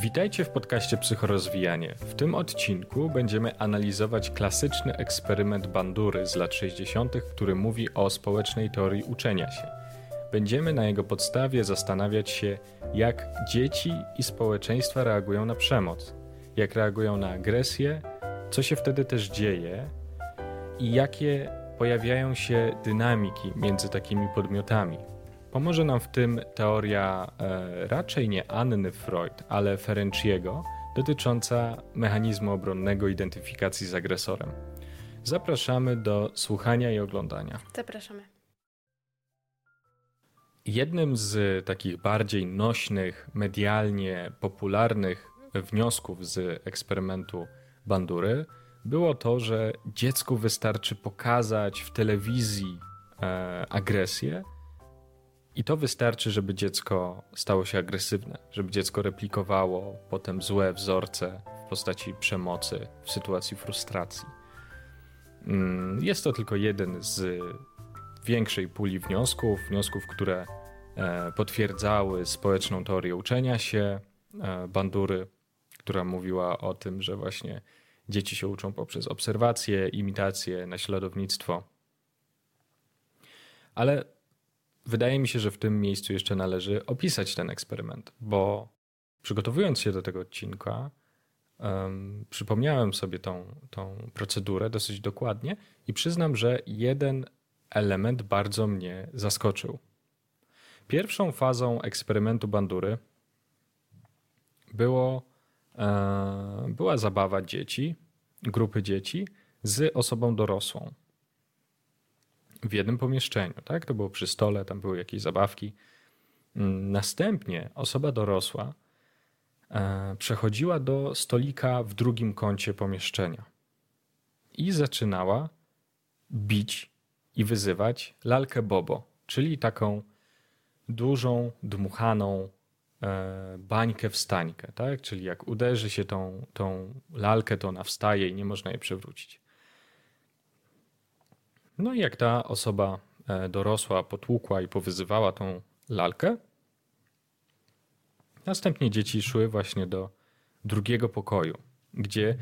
Witajcie w podcaście Psychorozwijanie. W tym odcinku będziemy analizować klasyczny eksperyment Bandury z lat 60., który mówi o społecznej teorii uczenia się. Będziemy na jego podstawie zastanawiać się, jak dzieci i społeczeństwa reagują na przemoc, jak reagują na agresję, co się wtedy też dzieje i jakie pojawiają się dynamiki między takimi podmiotami. Pomoże nam w tym teoria e, raczej nie Anny Freud, ale Ferenciego, dotycząca mechanizmu obronnego identyfikacji z agresorem. Zapraszamy do słuchania i oglądania. Zapraszamy. Jednym z takich bardziej nośnych, medialnie popularnych wniosków z eksperymentu Bandury było to, że dziecku wystarczy pokazać w telewizji e, agresję, i to wystarczy, żeby dziecko stało się agresywne, żeby dziecko replikowało potem złe wzorce w postaci przemocy, w sytuacji frustracji. Mm, jest to tylko jeden z większej puli wniosków, wniosków, które e, potwierdzały społeczną teorię uczenia się e, Bandury, która mówiła o tym, że właśnie dzieci się uczą poprzez obserwacje, imitacje, naśladownictwo. Ale wydaje mi się, że w tym miejscu jeszcze należy opisać ten eksperyment, bo przygotowując się do tego odcinka, um, przypomniałem sobie tą, tą procedurę dosyć dokładnie i przyznam, że jeden element bardzo mnie zaskoczył. Pierwszą fazą eksperymentu bandury było, e, była zabawa dzieci, grupy dzieci z osobą dorosłą w jednym pomieszczeniu, tak? To było przy stole, tam były jakieś zabawki. Mm, następnie osoba dorosła e, przechodziła do stolika w drugim kącie pomieszczenia i zaczynała bić i wyzywać lalkę Bobo, czyli taką dużą, dmuchaną e, bańkę wstańkę, tak? Czyli jak uderzy się tą, tą lalkę, to ona wstaje i nie można jej przewrócić. No i jak ta osoba e, dorosła potłukła i powyzywała tą lalkę, następnie dzieci szły właśnie do drugiego pokoju, gdzie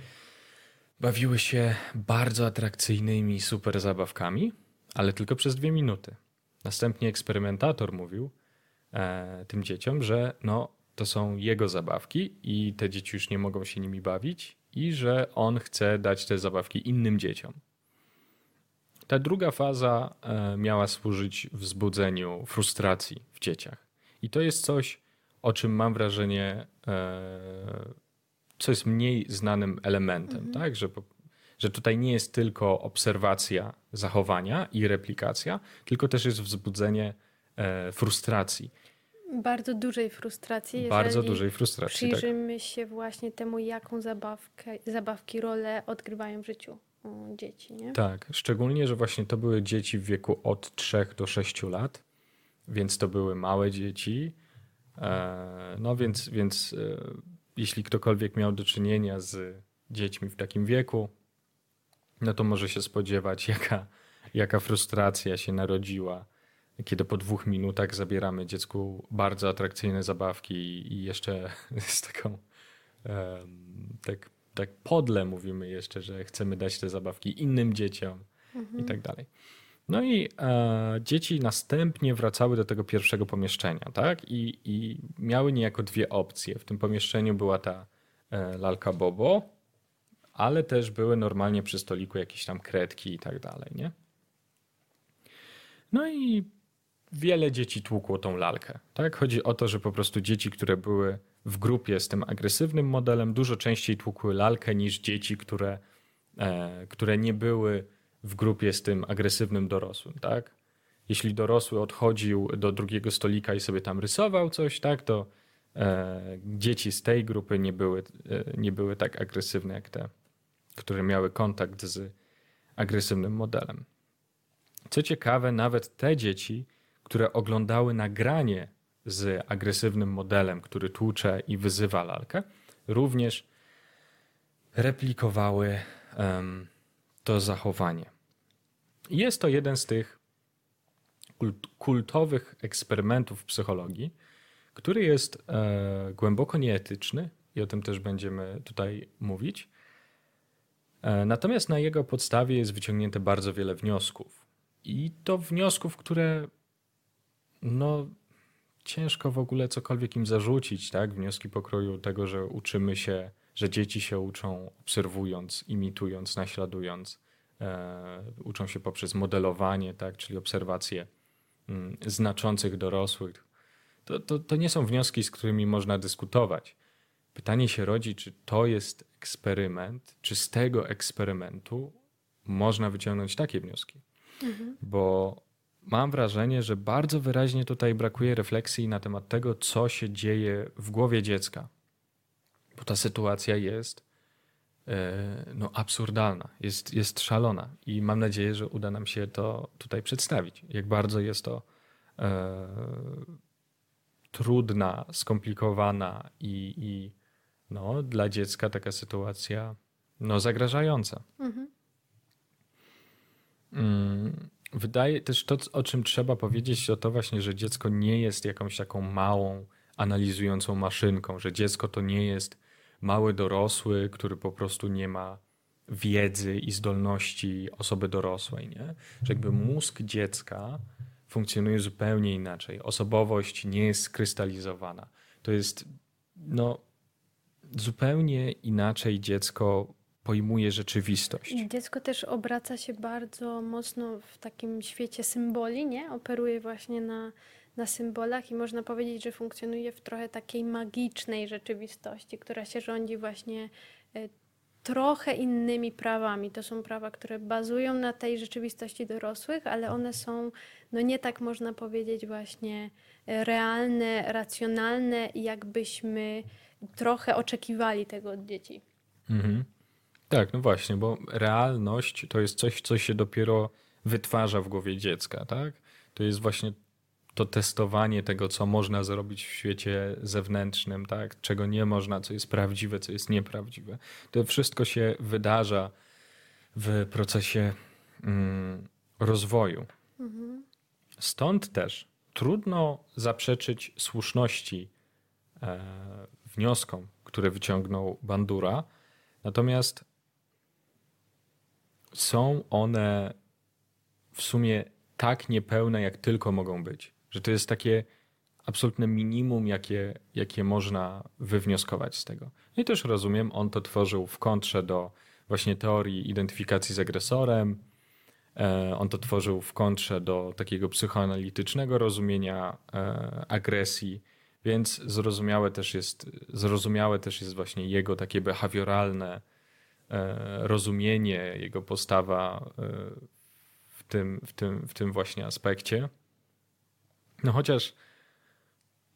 bawiły się bardzo atrakcyjnymi super zabawkami, ale tylko przez dwie minuty. Następnie eksperymentator mówił e, tym dzieciom, że no, to są jego zabawki i te dzieci już nie mogą się nimi bawić i że on chce dać te zabawki innym dzieciom. Ta druga faza e, miała służyć wzbudzeniu frustracji w dzieciach. I to jest coś, o czym mam wrażenie, e, co jest mniej znanym elementem, mhm. tak? Że, że tutaj nie jest tylko obserwacja zachowania i replikacja, tylko też jest wzbudzenie e, frustracji. Bardzo dużej frustracji. Bardzo dużej frustracji. Tak. Przyjrzymy tak. się właśnie temu, jaką zabawkę, zabawki rolę odgrywają w życiu dzieci, nie? Tak, szczególnie, że właśnie to były dzieci w wieku od 3 do 6 lat, więc to były małe dzieci. E, no więc, więc e, jeśli ktokolwiek miał do czynienia z dziećmi w takim wieku, no to może się spodziewać, jaka, jaka frustracja się narodziła, kiedy po dwóch minutach zabieramy dziecku bardzo atrakcyjne zabawki i jeszcze z taką tak tak podle mówimy jeszcze, że chcemy dać te zabawki innym dzieciom mhm. i tak dalej. No i e, dzieci następnie wracały do tego pierwszego pomieszczenia, tak? I, I miały niejako dwie opcje. W tym pomieszczeniu była ta e, lalka Bobo, ale też były normalnie przy stoliku jakieś tam kredki i tak dalej, nie? No i wiele dzieci tłukło tą lalkę, tak? Chodzi o to, że po prostu dzieci, które były w grupie z tym agresywnym modelem dużo częściej tłukły lalkę niż dzieci, które, e, które nie były w grupie z tym agresywnym dorosłym, tak? Jeśli dorosły odchodził do drugiego stolika i sobie tam rysował coś, tak, to e, dzieci z tej grupy nie były, e, nie były tak agresywne jak te, które miały kontakt z agresywnym modelem. Co ciekawe, nawet te dzieci, które oglądały nagranie z agresywnym modelem, który tłucze i wyzywa lalkę, również replikowały um, to zachowanie. Jest to jeden z tych kult kultowych eksperymentów psychologii, który jest e, głęboko nieetyczny i o tym też będziemy tutaj mówić. E, natomiast na jego podstawie jest wyciągnięte bardzo wiele wniosków. I to wniosków, które no, ciężko w ogóle cokolwiek im zarzucić, tak? Wnioski pokroju tego, że uczymy się, że dzieci się uczą obserwując, imitując, naśladując, e, uczą się poprzez modelowanie, tak? Czyli obserwacje mm, znaczących dorosłych. To, to, to nie są wnioski, z którymi można dyskutować. Pytanie się rodzi, czy to jest eksperyment, czy z tego eksperymentu można wyciągnąć takie wnioski. Mhm. Bo mam wrażenie, że bardzo wyraźnie tutaj brakuje refleksji na temat tego, co się dzieje w głowie dziecka. Bo ta sytuacja jest e, no, absurdalna, jest, jest szalona i mam nadzieję, że uda nam się to tutaj przedstawić. Jak bardzo jest to e, trudna, skomplikowana i, i no, dla dziecka taka sytuacja no, zagrażająca. Mhm. Mm, wydaje też to, o czym trzeba powiedzieć, to to właśnie, że dziecko nie jest jakąś taką małą, analizującą maszynką, że dziecko to nie jest mały dorosły, który po prostu nie ma wiedzy i zdolności osoby dorosłej, nie? Że jakby mózg dziecka funkcjonuje zupełnie inaczej. Osobowość nie jest skrystalizowana. To jest no, zupełnie inaczej dziecko pojmuje rzeczywistość. Dziecko też obraca się bardzo mocno w takim świecie symboli, nie? Operuje właśnie na, na symbolach i można powiedzieć, że funkcjonuje w trochę takiej magicznej rzeczywistości, która się rządzi właśnie e, trochę innymi prawami. To są prawa, które bazują na tej rzeczywistości dorosłych, ale one są, no nie tak można powiedzieć, właśnie e, realne, racjonalne, jakbyśmy trochę oczekiwali tego od dzieci. Mhm. Tak, no właśnie, bo realność to jest coś, co się dopiero wytwarza w głowie dziecka, tak? To jest właśnie to testowanie tego, co można zrobić w świecie zewnętrznym, tak? Czego nie można, co jest prawdziwe, co jest nieprawdziwe. To wszystko się wydarza w procesie mm, rozwoju. Mhm. Stąd też trudno zaprzeczyć słuszności e, wnioskom, które wyciągnął Bandura. Natomiast są one w sumie tak niepełne, jak tylko mogą być. Że to jest takie absolutne minimum, jakie, jakie można wywnioskować z tego. No i też rozumiem, on to tworzył w kontrze do właśnie teorii identyfikacji z agresorem. E, on to tworzył w kontrze do takiego psychoanalitycznego rozumienia e, agresji, więc zrozumiałe też jest, zrozumiałe też jest właśnie jego takie behawioralne rozumienie, jego postawa e, w tym, w tym, w tym właśnie aspekcie. No chociaż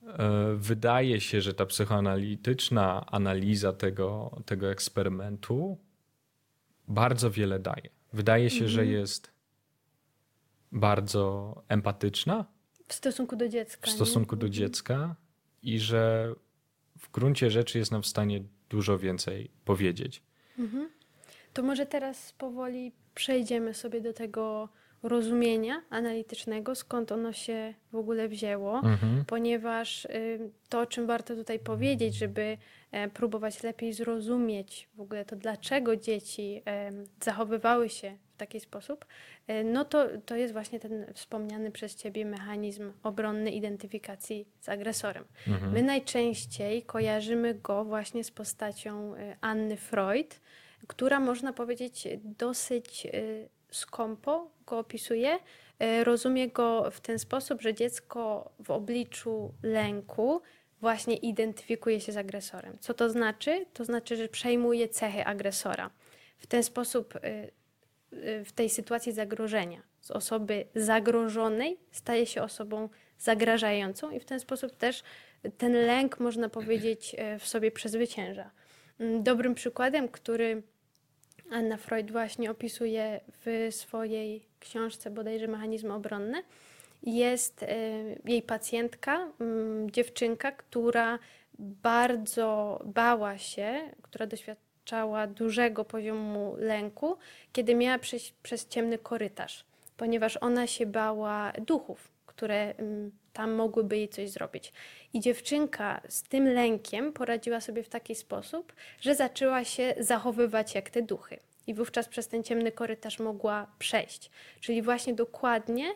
e, wydaje się, że ta psychoanalityczna analiza tego, tego eksperymentu bardzo wiele daje. Wydaje się, mhm. że jest bardzo empatyczna. W stosunku do dziecka. W stosunku nie? do mhm. dziecka i że w gruncie rzeczy jest nam w stanie dużo więcej powiedzieć. Mhm. To może teraz powoli przejdziemy sobie do tego rozumienia analitycznego, skąd ono się w ogóle wzięło, mhm. ponieważ y, to, o czym warto tutaj powiedzieć, żeby e, próbować lepiej zrozumieć w ogóle to, dlaczego dzieci zachowywały się taki sposób, e, no to, to jest właśnie ten wspomniany przez Ciebie mechanizm obronny identyfikacji z agresorem. Mhm. My najczęściej kojarzymy go właśnie z postacią e, Anny Freud, która można powiedzieć dosyć y, skąpo go opisuje. Rozumie go w ten sposób, że dziecko w obliczu lęku właśnie identyfikuje się z agresorem. Co to znaczy? To znaczy, że przejmuje cechy agresora. W ten sposób w tej sytuacji zagrożenia z osoby zagrożonej staje się osobą zagrażającą i w ten sposób też ten lęk, można powiedzieć, w sobie przezwycięża. Mm, dobrym przykładem, który Anna Freud właśnie opisuje w swojej książce bodajże Mechanizmy obronne, jest e, jej pacjentka, mm, dziewczynka, która bardzo bała się, która doświadczała dużego poziomu lęku, kiedy miała przejść przez ciemny korytarz, ponieważ ona się bała duchów, które tam mogłyby jej coś zrobić. I dziewczynka z tym lękiem poradziła sobie w taki sposób, że zaczęła się zachowywać jak te duchy. I wówczas przez ten ciemny korytarz mogła przejść. Czyli właśnie dokładnie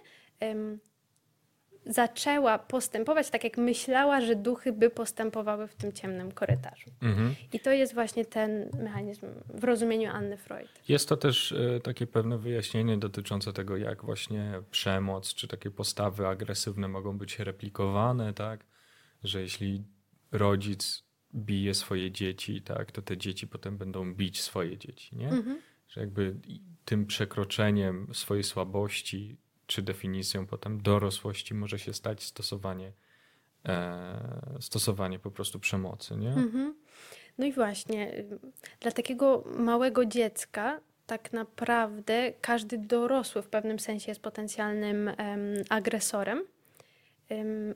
zaczęła postępować tak, jak myślała, że duchy by postępowały w tym ciemnym korytarzu. Mhm. I to jest właśnie ten mechanizm w rozumieniu Anny Freud. Jest to też y, takie pewne wyjaśnienie dotyczące tego, jak właśnie przemoc czy takie postawy agresywne mogą być replikowane, tak? Że jeśli rodzic bije swoje dzieci, tak, to te dzieci potem będą bić swoje dzieci, nie? Mhm. Że jakby tym przekroczeniem swojej słabości czy definicją potem dorosłości może się stać stosowanie, e, stosowanie po prostu przemocy, nie? Mhm. No i właśnie, dla takiego małego dziecka tak naprawdę każdy dorosły w pewnym sensie jest potencjalnym agresorem.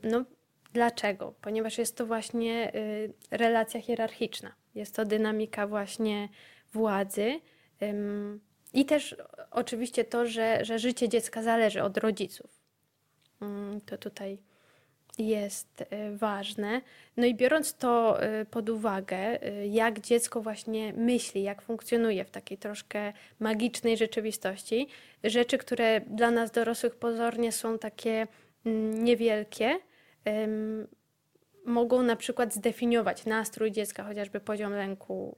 no dlaczego? Ponieważ jest to właśnie y, relacja hierarchiczna. Jest to dynamika właśnie władzy. I też oczywiście to, że, że życie dziecka zależy od rodziców. Mm, to tutaj jest y, ważne. No i biorąc to y, pod uwagę, y, jak dziecko właśnie myśli, jak funkcjonuje w takiej troszkę magicznej rzeczywistości, rzeczy, które dla nas dorosłych pozornie są takie mm, niewielkie, mogą na przykład zdefiniować nastrój dziecka, chociażby poziom lęku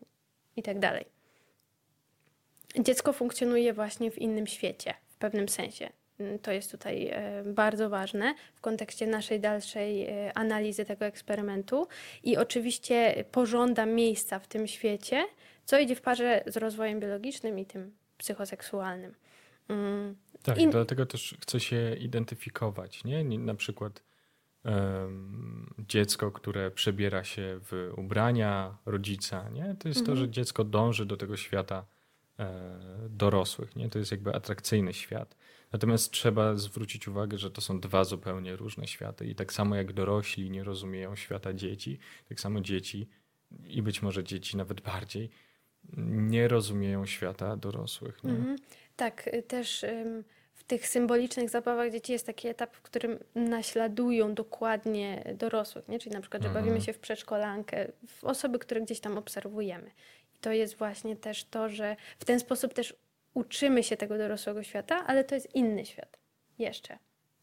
i tak dziecko funkcjonuje właśnie w innym świecie, w pewnym sensie. Mm, to jest tutaj e, bardzo ważne w kontekście naszej dalszej e, analizy tego eksperymentu. I oczywiście pożąda miejsca w tym świecie, co idzie w parze z rozwojem biologicznym i tym psychoseksualnym. Mm, tak, I... dlatego też chce się identyfikować, nie? Na przykład um, dziecko, które przebiera się w ubrania rodzica, nie? To jest mhm. to, że dziecko dąży do tego świata dorosłych. Nie? To jest jakby atrakcyjny świat. Natomiast trzeba zwrócić uwagę, że to są dwa zupełnie różne światy. I tak samo jak dorośli nie rozumieją świata dzieci, tak samo dzieci i być może dzieci nawet bardziej nie rozumieją świata dorosłych. Nie? Mhm. Tak, też w tych symbolicznych zabawach dzieci jest taki etap, w którym naśladują dokładnie dorosłych, nie? czyli na przykład, że mhm. bawimy się w przedszkolankę, w osoby, które gdzieś tam obserwujemy to jest właśnie też to, że w ten sposób też uczymy się tego dorosłego świata, ale to jest inny świat jeszcze.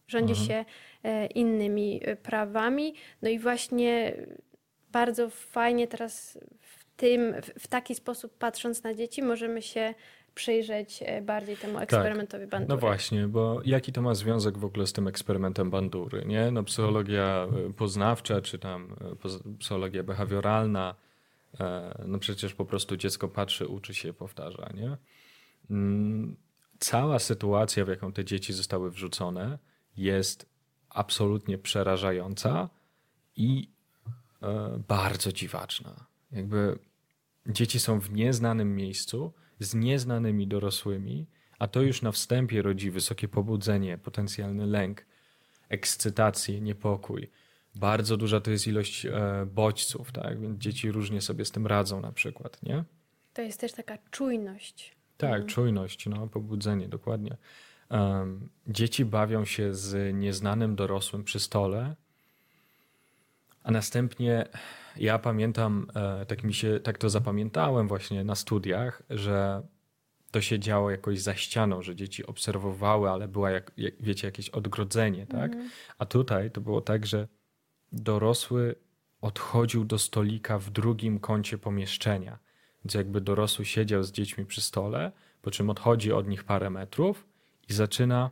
Rządzi mhm. się e, innymi e, prawami. No i właśnie bardzo fajnie teraz w tym, w taki sposób patrząc na dzieci, możemy się przyjrzeć e, bardziej temu tak. eksperymentowi tak. Bandury. No właśnie, bo jaki to ma związek w ogóle z tym eksperymentem Bandury, nie? No psychologia poznawcza, czy tam psychologia behawioralna, E, no przecież po prostu dziecko patrzy, uczy się, powtarza, nie? Mm, cała sytuacja, w jaką te dzieci zostały wrzucone, jest absolutnie przerażająca i e, bardzo dziwaczna. Jakby dzieci są w nieznanym miejscu z nieznanymi dorosłymi, a to już na wstępie rodzi wysokie pobudzenie, potencjalny lęk, ekscytację, niepokój bardzo duża to jest ilość e, bodźców, tak? Więc dzieci różnie sobie z tym radzą na przykład, nie? To jest też taka czujność. Tak, mhm. czujność, no, pobudzenie, dokładnie. Um, dzieci bawią się z nieznanym dorosłym przy stole, a następnie ja pamiętam, e, tak mi się, tak to zapamiętałem właśnie na studiach, że to się działo jakoś za ścianą, że dzieci obserwowały, ale była, jak, wiecie, jakieś odgrodzenie, tak? Mhm. A tutaj to było tak, że dorosły odchodził do stolika w drugim kącie pomieszczenia. Więc jakby dorosły siedział z dziećmi przy stole, po czym odchodzi od nich parę metrów i zaczyna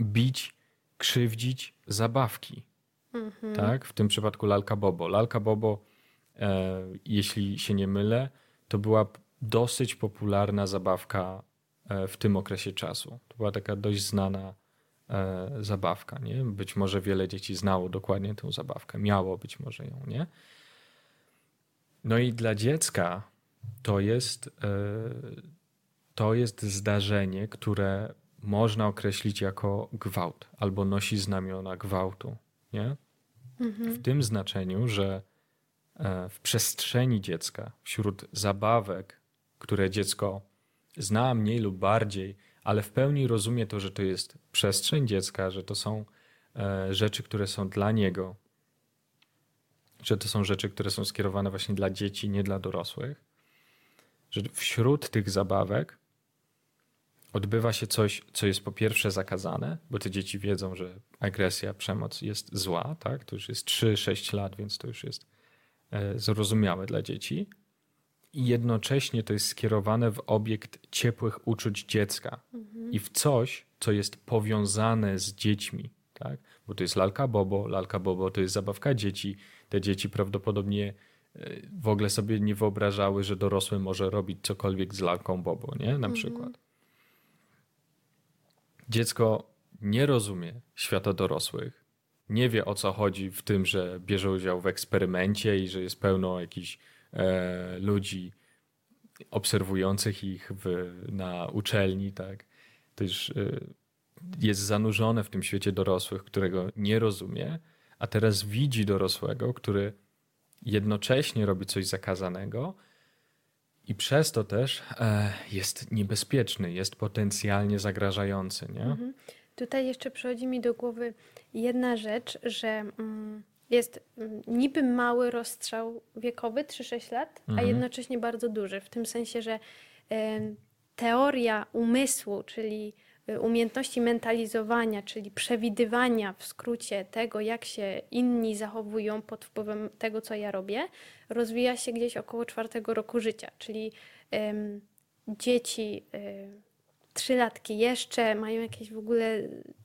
bić, krzywdzić zabawki. Mhm. Tak? W tym przypadku lalka Bobo. Lalka Bobo, e, jeśli się nie mylę, to była dosyć popularna zabawka e, w tym okresie czasu. To była taka dość znana zabawka. Nie? Być może wiele dzieci znało dokładnie tę zabawkę, miało być może ją, nie? No i dla dziecka to jest, e, to jest zdarzenie, które można określić jako gwałt albo nosi znamiona gwałtu. Nie? Mhm. W tym znaczeniu, że e, w przestrzeni dziecka, wśród zabawek, które dziecko zna mniej lub bardziej, ale w pełni rozumie to, że to jest przestrzeń dziecka, że to są e, rzeczy, które są dla niego, że to są rzeczy, które są skierowane właśnie dla dzieci, nie dla dorosłych, że wśród tych zabawek odbywa się coś, co jest po pierwsze zakazane, bo te dzieci wiedzą, że agresja, przemoc jest zła, tak? To już jest 3-6 lat, więc to już jest e, zrozumiałe dla dzieci. I jednocześnie to jest skierowane w obiekt ciepłych uczuć dziecka mhm. i w coś, co jest powiązane z dziećmi, tak? Bo to jest lalka Bobo, lalka Bobo to jest zabawka dzieci. Te dzieci prawdopodobnie e, w ogóle sobie nie wyobrażały, że dorosły może robić cokolwiek z lalką Bobo, nie? Na mhm. przykład. Dziecko nie rozumie świata dorosłych, nie wie o co chodzi w tym, że bierze udział w eksperymencie i że jest pełno jakichś ludzi obserwujących ich w, na uczelni, tak. Już e, jest zanurzone w tym świecie dorosłych, którego nie rozumie, a teraz widzi dorosłego, który jednocześnie robi coś zakazanego i przez to też e, jest niebezpieczny, jest potencjalnie zagrażający. Nie? Mhm. Tutaj jeszcze przychodzi mi do głowy jedna rzecz, że mm, jest mm, niby mały rozstrzał wiekowy, 3-6 lat, mhm. a jednocześnie bardzo duży. W tym sensie, że teoria umysłu, czyli y, umiejętności mentalizowania, czyli przewidywania w skrócie tego, jak się inni zachowują pod wpływem tego, co ja robię, rozwija się gdzieś około czwartego roku życia. Czyli dzieci. Trzylatki jeszcze mają jakieś w ogóle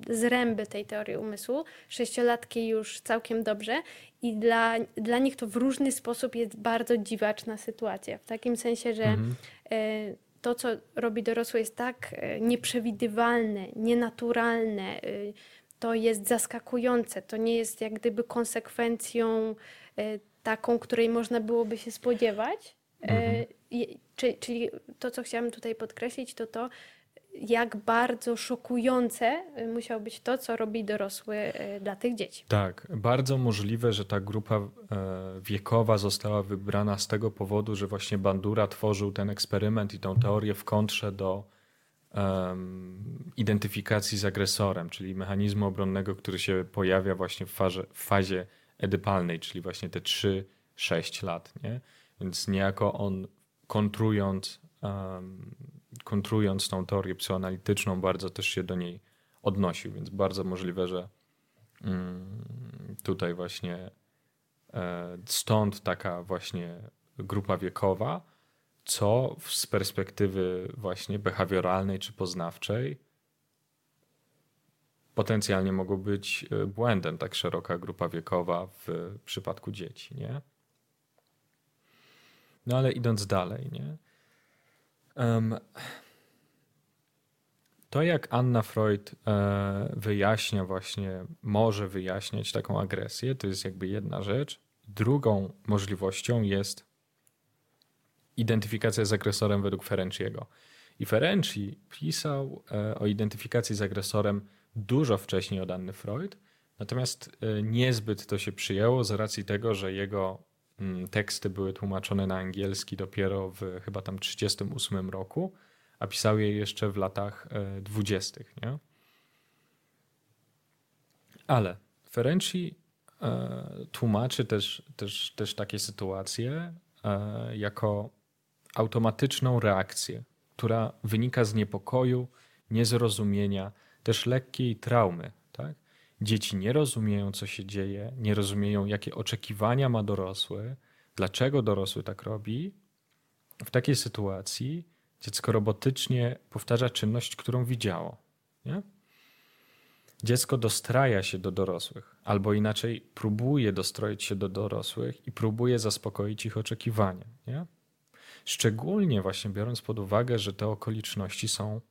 zręby tej teorii umysłu, sześciolatki już całkiem dobrze i dla, dla nich to w różny sposób jest bardzo dziwaczna sytuacja. W takim sensie, że mhm. E, to, co robi dorosły jest tak e, nieprzewidywalne, nienaturalne, e, to jest zaskakujące, to nie jest jak gdyby konsekwencją taką, której można byłoby się spodziewać. Mhm. Czyli to, co chciałam tutaj podkreślić, to to, jak bardzo szokujące y, musiało być to, co robi dorosły y, dla tych dzieci. Tak, bardzo możliwe, że ta grupa e, wiekowa została wybrana z tego powodu, że właśnie Bandura tworzył ten eksperyment i tą teorię w kontrze do um, identyfikacji z agresorem, czyli mechanizmu obronnego, który się pojawia właśnie w fazie, w fazie edypalnej, czyli właśnie te 3-6 lat. Nie? Więc niejako on kontrując um, kontrując tą teorię psychoanalityczną, bardzo też się do niej odnosił, więc bardzo możliwe, że mm, tutaj właśnie e, stąd taka właśnie grupa wiekowa, co z perspektywy właśnie behawioralnej czy poznawczej potencjalnie mogło być e, błędem tak szeroka grupa wiekowa w przypadku dzieci, nie? No ale idąc dalej, nie? To, jak Anna Freud e, wyjaśnia właśnie, może wyjaśniać taką agresję, to jest jakby jedna rzecz. Drugą możliwością jest identyfikacja z agresorem według Ferenciego. I Ferenci pisał e, o identyfikacji z agresorem dużo wcześniej od Anny Freud, natomiast e, niezbyt to się przyjęło z racji tego, że jego teksty były tłumaczone na angielski dopiero w chyba tam 38 roku, a pisał je jeszcze w latach 20. E, nie? Ale Ferenci e, tłumaczy też, też, też takie sytuacje e, jako automatyczną reakcję, która wynika z niepokoju, niezrozumienia, też lekkiej traumy. Dzieci nie rozumieją, co się dzieje, nie rozumieją, jakie oczekiwania ma dorosły, dlaczego dorosły tak robi. W takiej sytuacji dziecko robotycznie powtarza czynność, którą widziało. Nie? Dziecko dostraja się do dorosłych, albo inaczej próbuje dostroić się do dorosłych i próbuje zaspokoić ich oczekiwania. Nie? Szczególnie właśnie biorąc pod uwagę, że te okoliczności są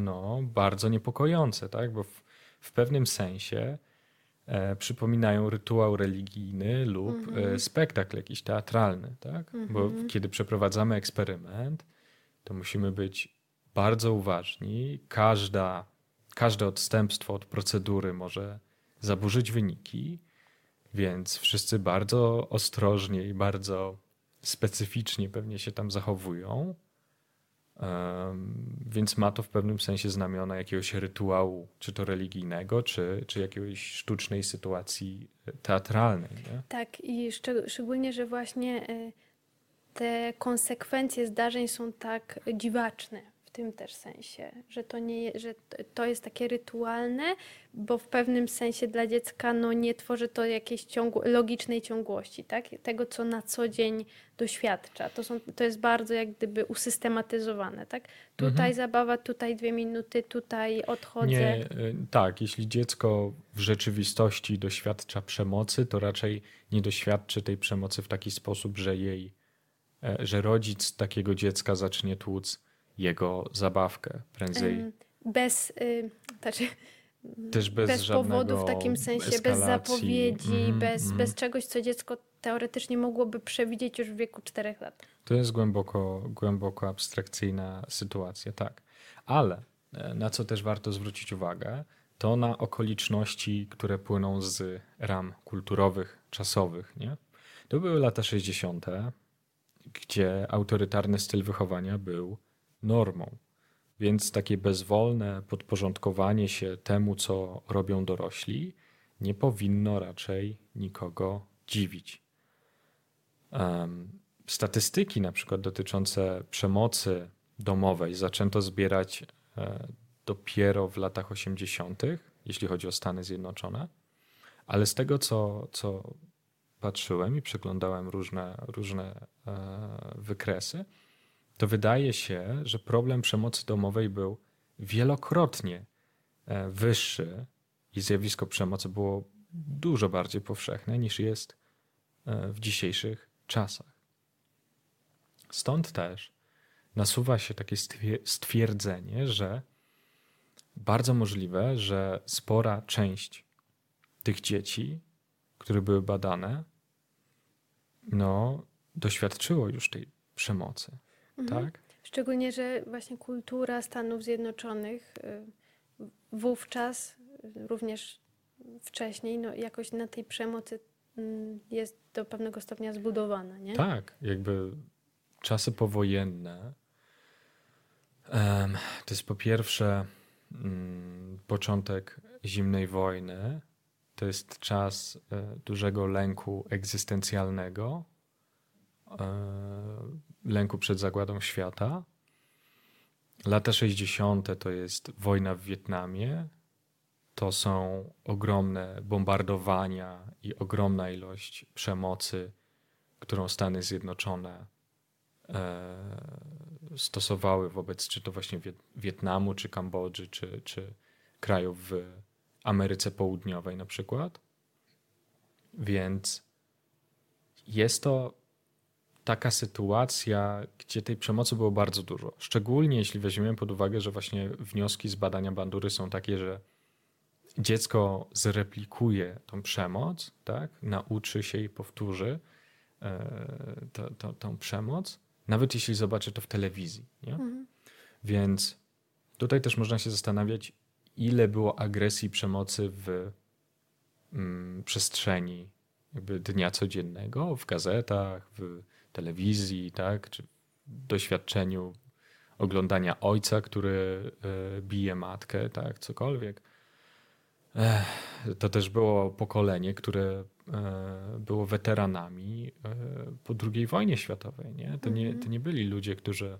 no, bardzo niepokojące, tak? bo w, w pewnym sensie e, przypominają rytuał religijny lub e, mhm. spektakl jakiś teatralny. Tak? Mhm. Bo kiedy przeprowadzamy eksperyment, to musimy być bardzo uważni. Każda, każde odstępstwo od procedury może zaburzyć wyniki, więc wszyscy bardzo ostrożnie i bardzo specyficznie pewnie się tam zachowują. Więc ma to w pewnym sensie znamiona jakiegoś rytuału, czy to religijnego, czy, czy jakiejś sztucznej sytuacji teatralnej. Nie? Tak, i szczególnie, że właśnie y, te konsekwencje zdarzeń są tak dziwaczne tym też sensie, że to, nie, że to jest takie rytualne, bo w pewnym sensie dla dziecka no, nie tworzy to jakiejś ciągu, logicznej ciągłości, tak? tego, co na co dzień doświadcza. To, są, to jest bardzo jak gdyby usystematyzowane. Tak? Tutaj mhm. zabawa, tutaj dwie minuty, tutaj odchodzę. Nie, y, tak, jeśli dziecko w rzeczywistości doświadcza przemocy, to raczej nie doświadczy tej przemocy w taki sposób, że jej, e, że rodzic takiego dziecka zacznie tłuc jego zabawkę prędzej. Bez, y, znaczy, też bez, bez powodu w takim sensie, eskalacji. bez zapowiedzi, mm, bez, mm. bez czegoś, co dziecko teoretycznie mogłoby przewidzieć już w wieku 4 lat. To jest głęboko, głęboko abstrakcyjna sytuacja, tak. Ale e, na co też warto zwrócić uwagę, to na okoliczności, które płyną z ram kulturowych, czasowych. Nie? To były lata 60., gdzie autorytarny styl wychowania był normą. Więc takie bezwolne podporządkowanie się temu, co robią dorośli, nie powinno raczej nikogo dziwić. Statystyki, na przykład dotyczące przemocy domowej, zaczęto zbierać e, dopiero w latach 80., jeśli chodzi o Stany Zjednoczone, ale z tego, co, co patrzyłem i przeglądałem różne, różne e, wykresy, to wydaje się, że problem przemocy domowej był wielokrotnie e, wyższy i zjawisko przemocy było dużo bardziej powszechne niż jest e, w dzisiejszych czasach. Stąd też nasuwa się takie stwierdzenie, że bardzo możliwe, że spora część tych dzieci, które były badane, no, doświadczyło już tej przemocy. Mhm. Tak? Szczególnie, że właśnie kultura Stanów Zjednoczonych y, wówczas, y, również wcześniej, no jakoś na tej przemocy mm, jest do pewnego stopnia zbudowana, nie? Tak, jakby czasy powojenne to jest po pierwsze mm, początek zimnej wojny, to jest czas e, dużego lęku egzystencjalnego, lęku przed zagładą świata. Lata 60. to jest wojna w Wietnamie. To są ogromne bombardowania i ogromna ilość przemocy, którą Stany Zjednoczone e, stosowały wobec czy to właśnie Wietnamu, czy Kambodży, czy, czy krajów w Ameryce Południowej na przykład. Więc jest to taka sytuacja, gdzie tej przemocy było bardzo dużo. Szczególnie jeśli weźmiemy pod uwagę, że właśnie wnioski z badania bandury są takie, że dziecko zreplikuje tą przemoc, tak? nauczy się i powtórzy e, to, to, tą przemoc, nawet jeśli zobaczy to w telewizji. Nie? Mhm. Więc tutaj też można się zastanawiać, ile było agresji, przemocy w mm, przestrzeni jakby dnia codziennego, w gazetach, w telewizji, tak, czy doświadczeniu oglądania ojca, który e, bije matkę, tak, cokolwiek. To też było pokolenie, które e, było weteranami e, po II wojnie światowej. Nie? To, nie, to nie byli ludzie, którzy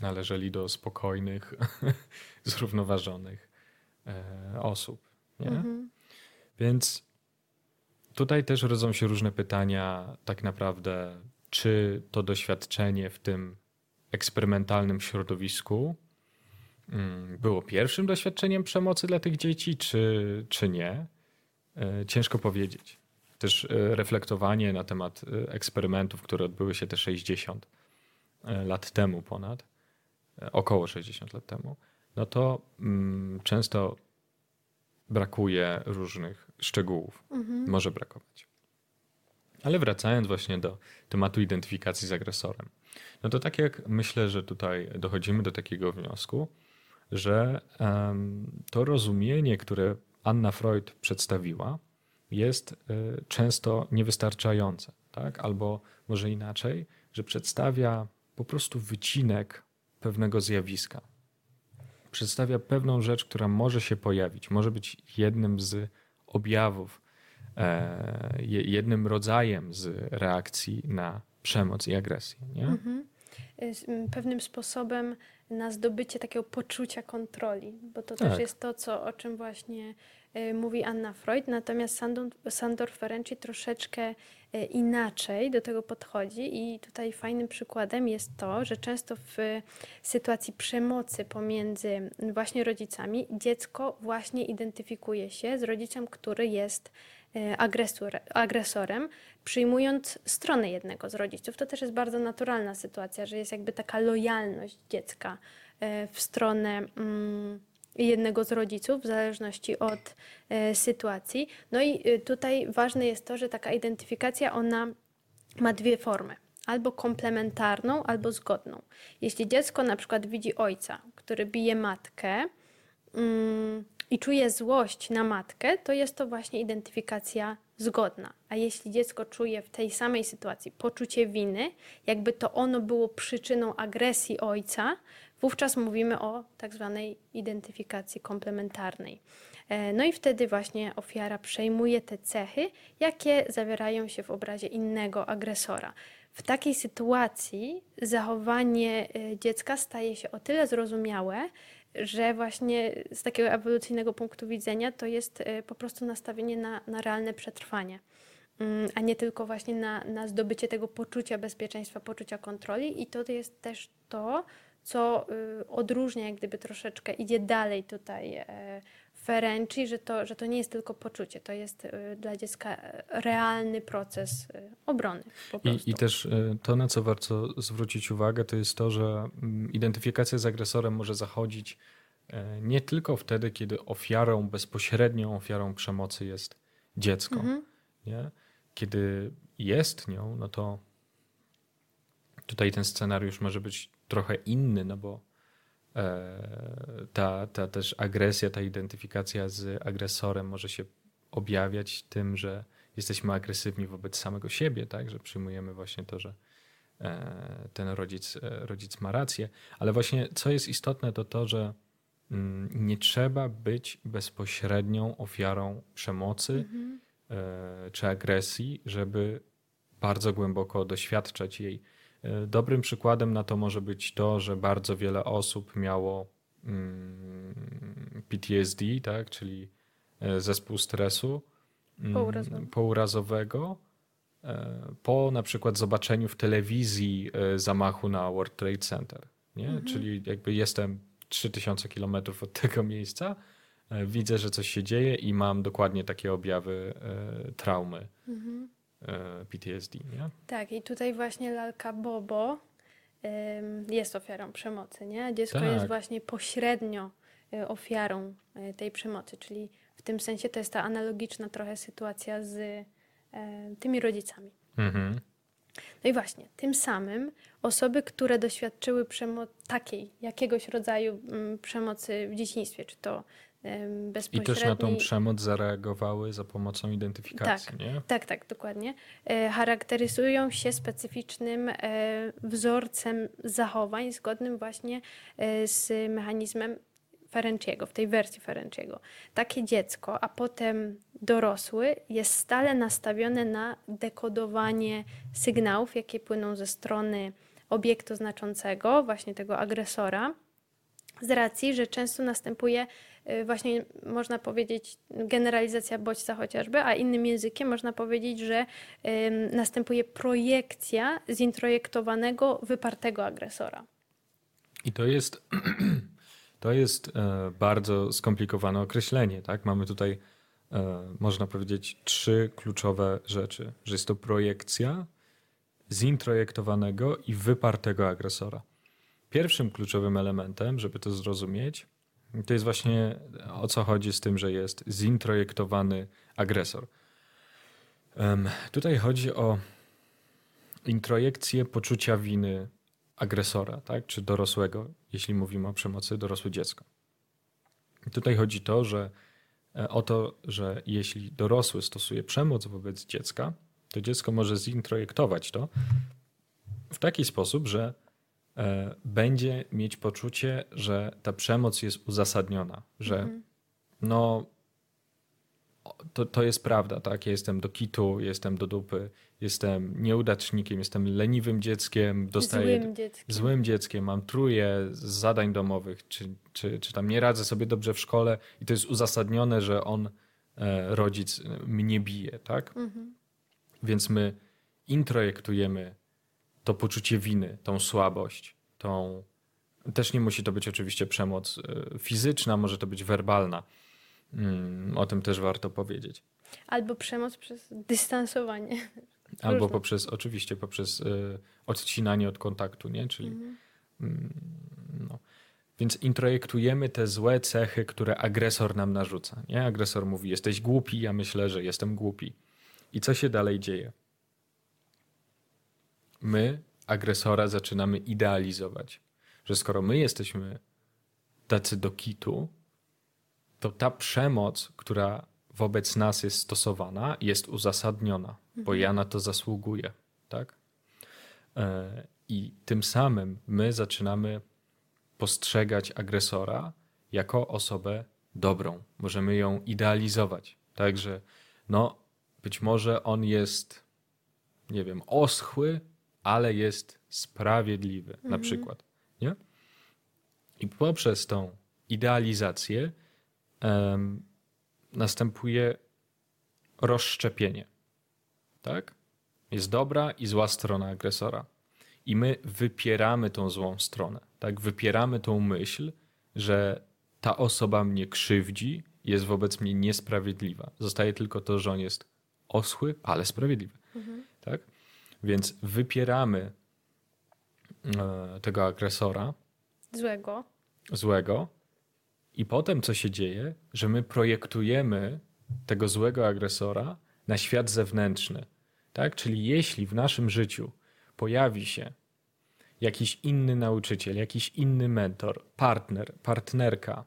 należeli do spokojnych, zrównoważonych osób. Nie? Mhm. Więc Tutaj też rodzą się różne pytania, tak naprawdę, czy to doświadczenie w tym eksperymentalnym środowisku mm, było pierwszym doświadczeniem przemocy dla tych dzieci, czy, czy nie. E, ciężko powiedzieć. Też e, reflektowanie na temat e, eksperymentów, które odbyły się te 60 lat temu ponad, około 60 lat temu, no to mm, często brakuje różnych szczegółów. Mhm. Może brakować. Ale wracając właśnie do tematu identyfikacji z agresorem. No to tak jak myślę, że tutaj dochodzimy do takiego wniosku, że to rozumienie, które Anna Freud przedstawiła, jest y, często niewystarczające, tak? albo może inaczej, że przedstawia po prostu wycinek pewnego zjawiska. Przedstawia pewną rzecz, która może się pojawić, może być jednym z objawów, e, jednym rodzajem z reakcji na przemoc i agresję. Nie? Mhm. Pewnym sposobem na zdobycie takiego poczucia kontroli, bo to tak. też jest to, co, o czym właśnie y, mówi Anna Freud, natomiast Sandor, Sandor Ferenczi troszeczkę inaczej do tego podchodzi i tutaj fajnym przykładem jest to, że często w sytuacji przemocy pomiędzy właśnie rodzicami dziecko właśnie identyfikuje się z rodzicem, który jest y, agresor, agresorem, przyjmując stronę jednego z rodziców. To też jest bardzo naturalna sytuacja, że jest jakby taka lojalność dziecka e, w stronę mm, jednego z rodziców, w zależności od e, sytuacji. No i e, tutaj ważne jest to, że taka identyfikacja, ona ma dwie formy. Albo komplementarną, albo zgodną. Jeśli dziecko na przykład widzi ojca, który bije matkę, mm, i czuje złość na matkę, to jest to właśnie identyfikacja zgodna. A jeśli dziecko czuje w tej samej sytuacji poczucie winy, jakby to ono było przyczyną agresji ojca, wówczas mówimy o tak zwanej identyfikacji komplementarnej. E, no i wtedy właśnie ofiara przejmuje te cechy, jakie zawierają się w obrazie innego agresora. W takiej sytuacji zachowanie e, dziecka staje się o tyle zrozumiałe, że właśnie z takiego ewolucyjnego punktu widzenia to jest y, po prostu nastawienie na, na realne przetrwanie, mm, a nie tylko właśnie na, na zdobycie tego poczucia bezpieczeństwa, poczucia kontroli. I to jest też to, co y, odróżnia, jak gdyby troszeczkę idzie dalej tutaj e, Ferenci, że to, że to nie jest tylko poczucie, to jest y, dla dziecka realny proces obrony. I, I, też to, na co warto zwrócić uwagę, to jest to, że mm, identyfikacja z agresorem może zachodzić e, nie tylko wtedy, kiedy ofiarą, bezpośrednią ofiarą przemocy jest dziecko. Mhm. Nie? Kiedy jest nią, no to tutaj ten scenariusz może być trochę inny, no bo e, ta, ta też agresja, ta identyfikacja z agresorem może się objawiać tym, że jesteśmy agresywni wobec samego siebie, tak, że przyjmujemy właśnie to, że e, ten rodzic, e, rodzic ma rację. Ale właśnie co jest istotne, to to, że mm, nie trzeba być bezpośrednią ofiarą przemocy mhm. czy agresji, żeby bardzo głęboko doświadczać jej. E, dobrym przykładem na to może być to, że bardzo wiele osób miało mm, PTSD, tak, czyli e, zespół stresu mm, pourazowego, e, po na przykład zobaczeniu w telewizji zamachu na World Trade Center. Nie? Mhm. Czyli jakby jestem 3000 kilometrów od tego miejsca, widzę, że coś się dzieje i mam dokładnie takie objawy traumy. Mhm. E, PTSD. Nie? Tak, i tutaj właśnie lalka Bobo jest ofiarą przemocy. Nie? Dziecko tak. jest właśnie pośrednio e, ofiarą e, tej przemocy, czyli w tym sensie to jest ta analogiczna trochę sytuacja z tymi rodzicami. Mhm. No i właśnie, tym samym osoby, które doświadczyły przemo- takiej, jakiegoś rodzaju mm, przemocy w dzieciństwie, czy to i też na tą przemoc zareagowały za pomocą identyfikacji, tak, nie? Tak, tak, dokładnie. E, charakteryzują się specyficznym e, wzorcem zachowań zgodnym właśnie e, z mechanizmem Ferenciego, w tej wersji Ferenciego. Takie dziecko, a potem dorosły jest stale nastawione na dekodowanie sygnałów, jakie płyną ze strony obiektu znaczącego, właśnie tego agresora, z racji, że często następuje właśnie można powiedzieć generalizacja bodźca chociażby, a innym językiem można powiedzieć, że następuje projekcja zintrojektowanego, wypartego agresora. I to jest, to jest e, bardzo skomplikowane określenie. Tak? Mamy tutaj, e, można powiedzieć, trzy kluczowe rzeczy: że jest to projekcja zintrojektowanego i wypartego agresora. Pierwszym kluczowym elementem, żeby to zrozumieć, to jest właśnie o co chodzi z tym, że jest zintrojektowany agresor. Um, tutaj chodzi o introjekcję poczucia winy agresora, tak? czy dorosłego, jeśli mówimy o przemocy, dorosłe dziecko. Tutaj chodzi to, że e, o to, że jeśli dorosły stosuje przemoc wobec dziecka, to dziecko może zintrojektować to w taki sposób, że będzie mieć poczucie, że ta przemoc jest uzasadniona, że mhm. no to, to jest prawda, tak? Ja jestem do kitu, jestem do dupy, jestem nieudacznikiem, jestem leniwym dzieckiem, dostaję złym dzieckiem, złym dzieckiem mam truje z zadań domowych, czy, czy, czy tam nie radzę sobie dobrze w szkole i to jest uzasadnione, że on, e, rodzic, mnie bije, tak? Mhm. Więc my introjektujemy to poczucie winy, tą słabość, tą. Też nie musi to być oczywiście przemoc e, fizyczna, może to być werbalna. Mm, o tym też warto powiedzieć. Albo przemoc przez dystansowanie. Albo poprzez, oczywiście, poprzez y, odcinanie od kontaktu, nie? Czyli. Mhm. Mm, no. Więc introjektujemy te złe cechy, które agresor nam narzuca. Nie? Agresor mówi: Jesteś głupi, ja myślę, że jestem głupi. I co się dalej dzieje? My agresora zaczynamy idealizować. Że skoro my jesteśmy tacy do kitu, to ta przemoc, która wobec nas jest stosowana, jest uzasadniona, mhm. bo ja na to zasługuję. Tak? E, I tym samym my zaczynamy postrzegać agresora jako osobę dobrą. Możemy ją idealizować. Także, no, być może on jest, nie wiem, oschły, ale jest sprawiedliwy, mhm. na przykład. Nie? I poprzez tą idealizację um, następuje rozszczepienie. Tak? Jest dobra i zła strona agresora. I my wypieramy tą złą stronę. Tak? Wypieramy tą myśl, że ta osoba mnie krzywdzi, jest wobec mnie niesprawiedliwa. Zostaje tylko to, że on jest oschły, ale sprawiedliwy. Mhm. Tak? Więc wypieramy e, tego agresora. Złego. Złego i potem co się dzieje, że my projektujemy tego złego agresora na świat zewnętrzny. Tak? Czyli jeśli w naszym życiu pojawi się jakiś inny nauczyciel, jakiś inny mentor, partner, partnerka,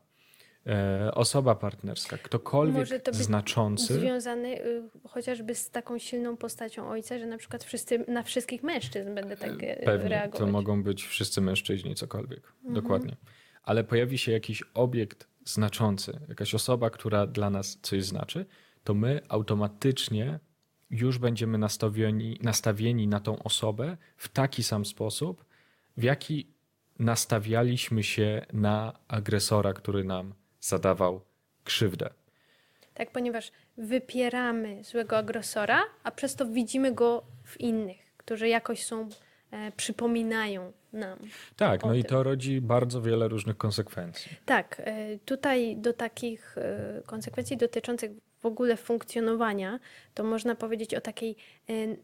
osoba partnerska, ktokolwiek Może to być znaczący. Związany y, chociażby z taką silną postacią ojca, że na przykład wszyscy, na wszystkich mężczyzn będę tak e, Pewnie, reagować. To mogą być wszyscy mężczyźni, cokolwiek. Mhm. Dokładnie ale pojawi się jakiś obiekt znaczący, jakaś osoba, która dla nas coś znaczy, to my automatycznie już będziemy nastawieni, nastawieni na tą osobę w taki sam sposób, w jaki nastawialiśmy się na agresora, który nam zadawał krzywdę. Tak, ponieważ wypieramy złego agresora, a przez to widzimy go w innych, którzy jakoś są E, przypominają nam. Tak, no tym. i to rodzi bardzo wiele różnych konsekwencji. Tak, e, tutaj do takich e, konsekwencji dotyczących w ogóle funkcjonowania, to można powiedzieć o takiej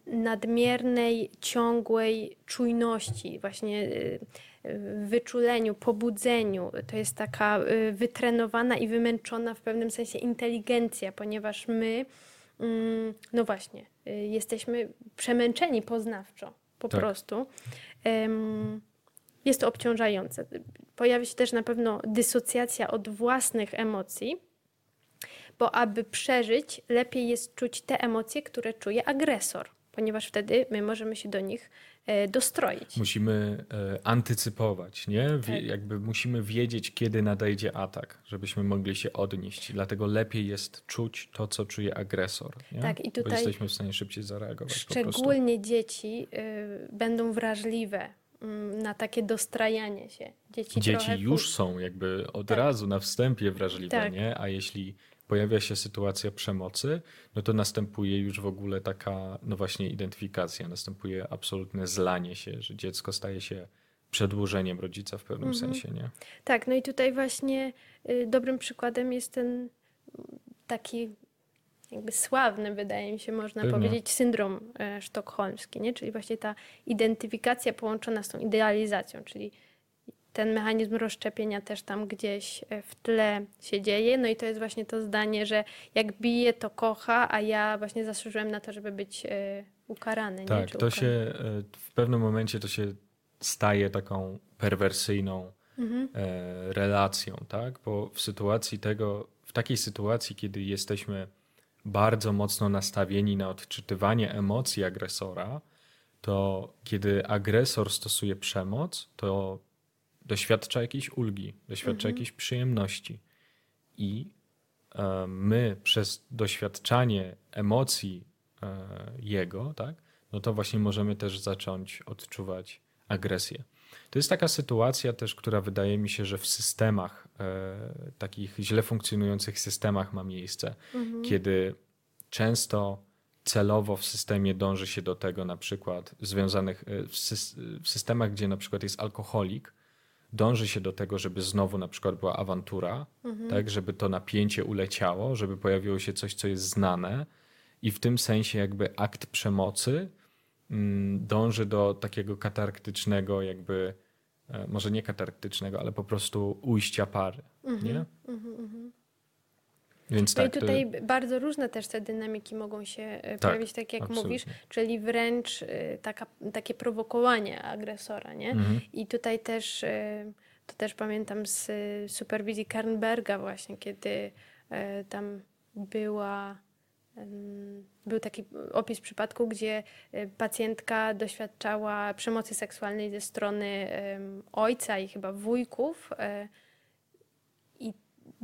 nadmiernej, ciągłej czujności, właśnie wyczuleniu, pobudzeniu. To jest taka wytrenowana i wymęczona w pewnym sensie inteligencja, ponieważ my, mm, no właśnie, jesteśmy przemęczeni poznawczo po tak. prostu. Jest to obciążające. Pojawi się też na pewno dysocjacja od własnych emocji, bo aby przeżyć, lepiej jest czuć te emocje, które czuje agresor, ponieważ wtedy my możemy się do nich E, dostroić. Musimy e, antycypować, nie? tak. Jakby musimy wiedzieć, kiedy nadejdzie atak, żebyśmy mogli się odnieść. Dlatego lepiej jest czuć to, co czuje agresor. Nie? Tak, i tutaj Bo jesteśmy w stanie szybciej zareagować. Szczególnie dzieci y, będą wrażliwe y, na takie dostrajanie się. Dzieci, dzieci już są jakby od tak. razu na wstępie wrażliwe, tak. nie? A jeśli pojawia się sytuacja przemocy, no to następuje już w ogóle taka, no właśnie, identyfikacja, następuje absolutne zlanie się, że dziecko staje się przedłużeniem rodzica w pewnym mhm. sensie, nie? Tak, no i tutaj właśnie y, dobrym przykładem jest ten taki jakby sławny, wydaje mi się, można powiedzieć, syndrom e, sztokholmski, nie? czyli właśnie ta identyfikacja połączona z tą idealizacją, czyli ten mechanizm rozszczepienia też tam gdzieś e, w tle się dzieje. No i to jest właśnie to zdanie, że jak bije, to kocha, a ja właśnie zasłużyłem na to, żeby być e, ukarany. Tak, nie? to się e, w pewnym momencie to się staje taką perwersyjną mhm. relacją, tak? Bo w sytuacji tego, w takiej sytuacji, kiedy jesteśmy bardzo mocno nastawieni na odczytywanie emocji agresora, to kiedy agresor stosuje przemoc, to doświadcza jakiejś ulgi, doświadcza mhm. jakiejś przyjemności. I e, my przez doświadczanie emocji e, jego, tak, no to właśnie możemy też zacząć odczuwać agresję. To jest taka sytuacja też, która wydaje mi się, że w systemach, e, takich źle funkcjonujących systemach ma miejsce, mhm. kiedy często celowo w systemie dąży się do tego, na przykład związanych w systemach, gdzie na przykład jest alkoholik, dąży się do tego, żeby znowu na przykład była awantura, mhm. tak, żeby to napięcie uleciało, żeby pojawiło się coś, co jest znane i w tym sensie jakby akt przemocy mm, dąży do takiego katarktycznego jakby, e, może nie katarktycznego, ale po prostu ujścia pary, mhm. nie? Mhm, mhm. Więc no tak, i tutaj to... bardzo różne też te dynamiki mogą się e, tak, pojawić, tak jak absolutnie. mówisz, czyli wręcz e, taka, takie prowokowanie agresora, nie? Mhm. I tutaj też, to też pamiętam z superwizji Kernberga właśnie, kiedy tam była był taki opis przypadku, gdzie pacjentka doświadczała przemocy seksualnej ze strony ojca i chyba wujków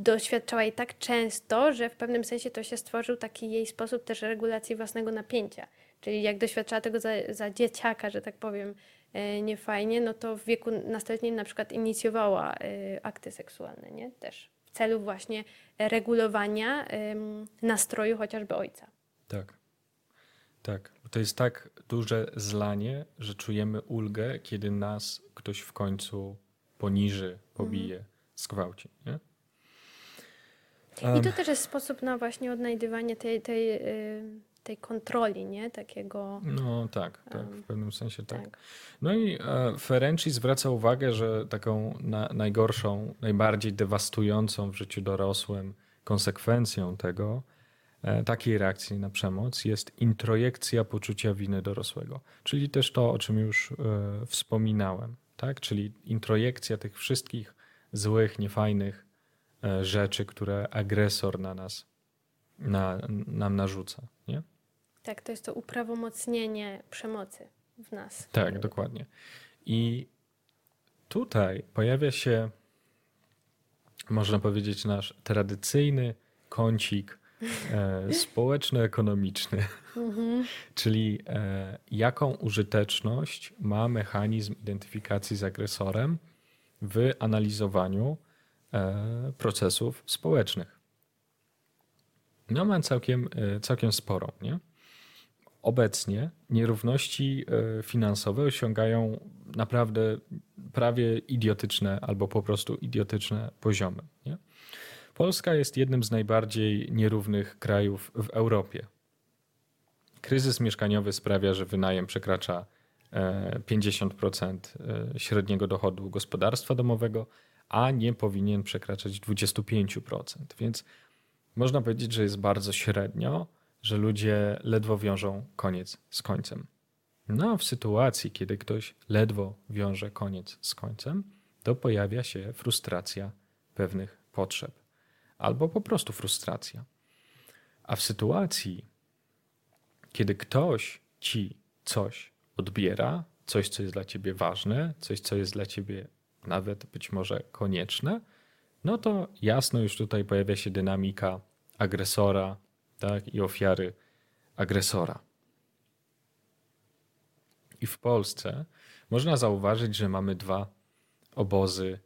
doświadczała jej tak często, że w pewnym sensie to się stworzył taki jej sposób też regulacji własnego napięcia. Czyli jak doświadczała tego za, za dzieciaka, że tak powiem, e, niefajnie, no to w wieku nastoletnim na przykład inicjowała e, akty seksualne, nie? Też w celu właśnie regulowania nastroju chociażby ojca. Tak. Tak. To jest tak duże zlanie, że czujemy ulgę, kiedy nas ktoś w końcu poniży, pobije, mhm. zgwałci. Nie? I to też jest sposób na właśnie odnajdywanie tej, tej, y, tej kontroli, nie? Takiego... No tak, tak, w pewnym sensie tak. tak. No i e, Ferenci zwraca uwagę, że taką na, najgorszą, najbardziej dewastującą w życiu dorosłym konsekwencją tego, e, takiej reakcji na przemoc jest introjekcja poczucia winy dorosłego. Czyli też to, o czym już e, wspominałem, tak? Czyli introjekcja tych wszystkich złych, niefajnych rzeczy, które agresor na nas, na, nam narzuca. Nie? Tak, to jest to uprawomocnienie przemocy w nas. Tak, dokładnie. I tutaj pojawia się, można powiedzieć, nasz tradycyjny kącik e, społeczno-ekonomiczny, mhm. czyli e, jaką użyteczność ma mechanizm identyfikacji z agresorem w analizowaniu E, procesów społecznych. No ma całkiem, e, całkiem sporo. Nie? Obecnie nierówności e, finansowe osiągają naprawdę prawie idiotyczne albo po prostu idiotyczne poziomy. Nie? Polska jest jednym z najbardziej nierównych krajów w Europie. Kryzys mieszkaniowy sprawia, że wynajem przekracza 50% średniego dochodu gospodarstwa domowego, a nie powinien przekraczać 25%. Więc można powiedzieć, że jest bardzo średnio, że ludzie ledwo wiążą koniec z końcem. No a w sytuacji, kiedy ktoś ledwo wiąże koniec z końcem, to pojawia się frustracja pewnych potrzeb, albo po prostu frustracja. A w sytuacji, kiedy ktoś ci coś odbiera, coś, co jest dla ciebie ważne, coś, co jest dla ciebie nawet być może konieczne, no to jasno już tutaj pojawia się dynamika agresora tak, i ofiary agresora. I w Polsce można zauważyć, że mamy dwa obozy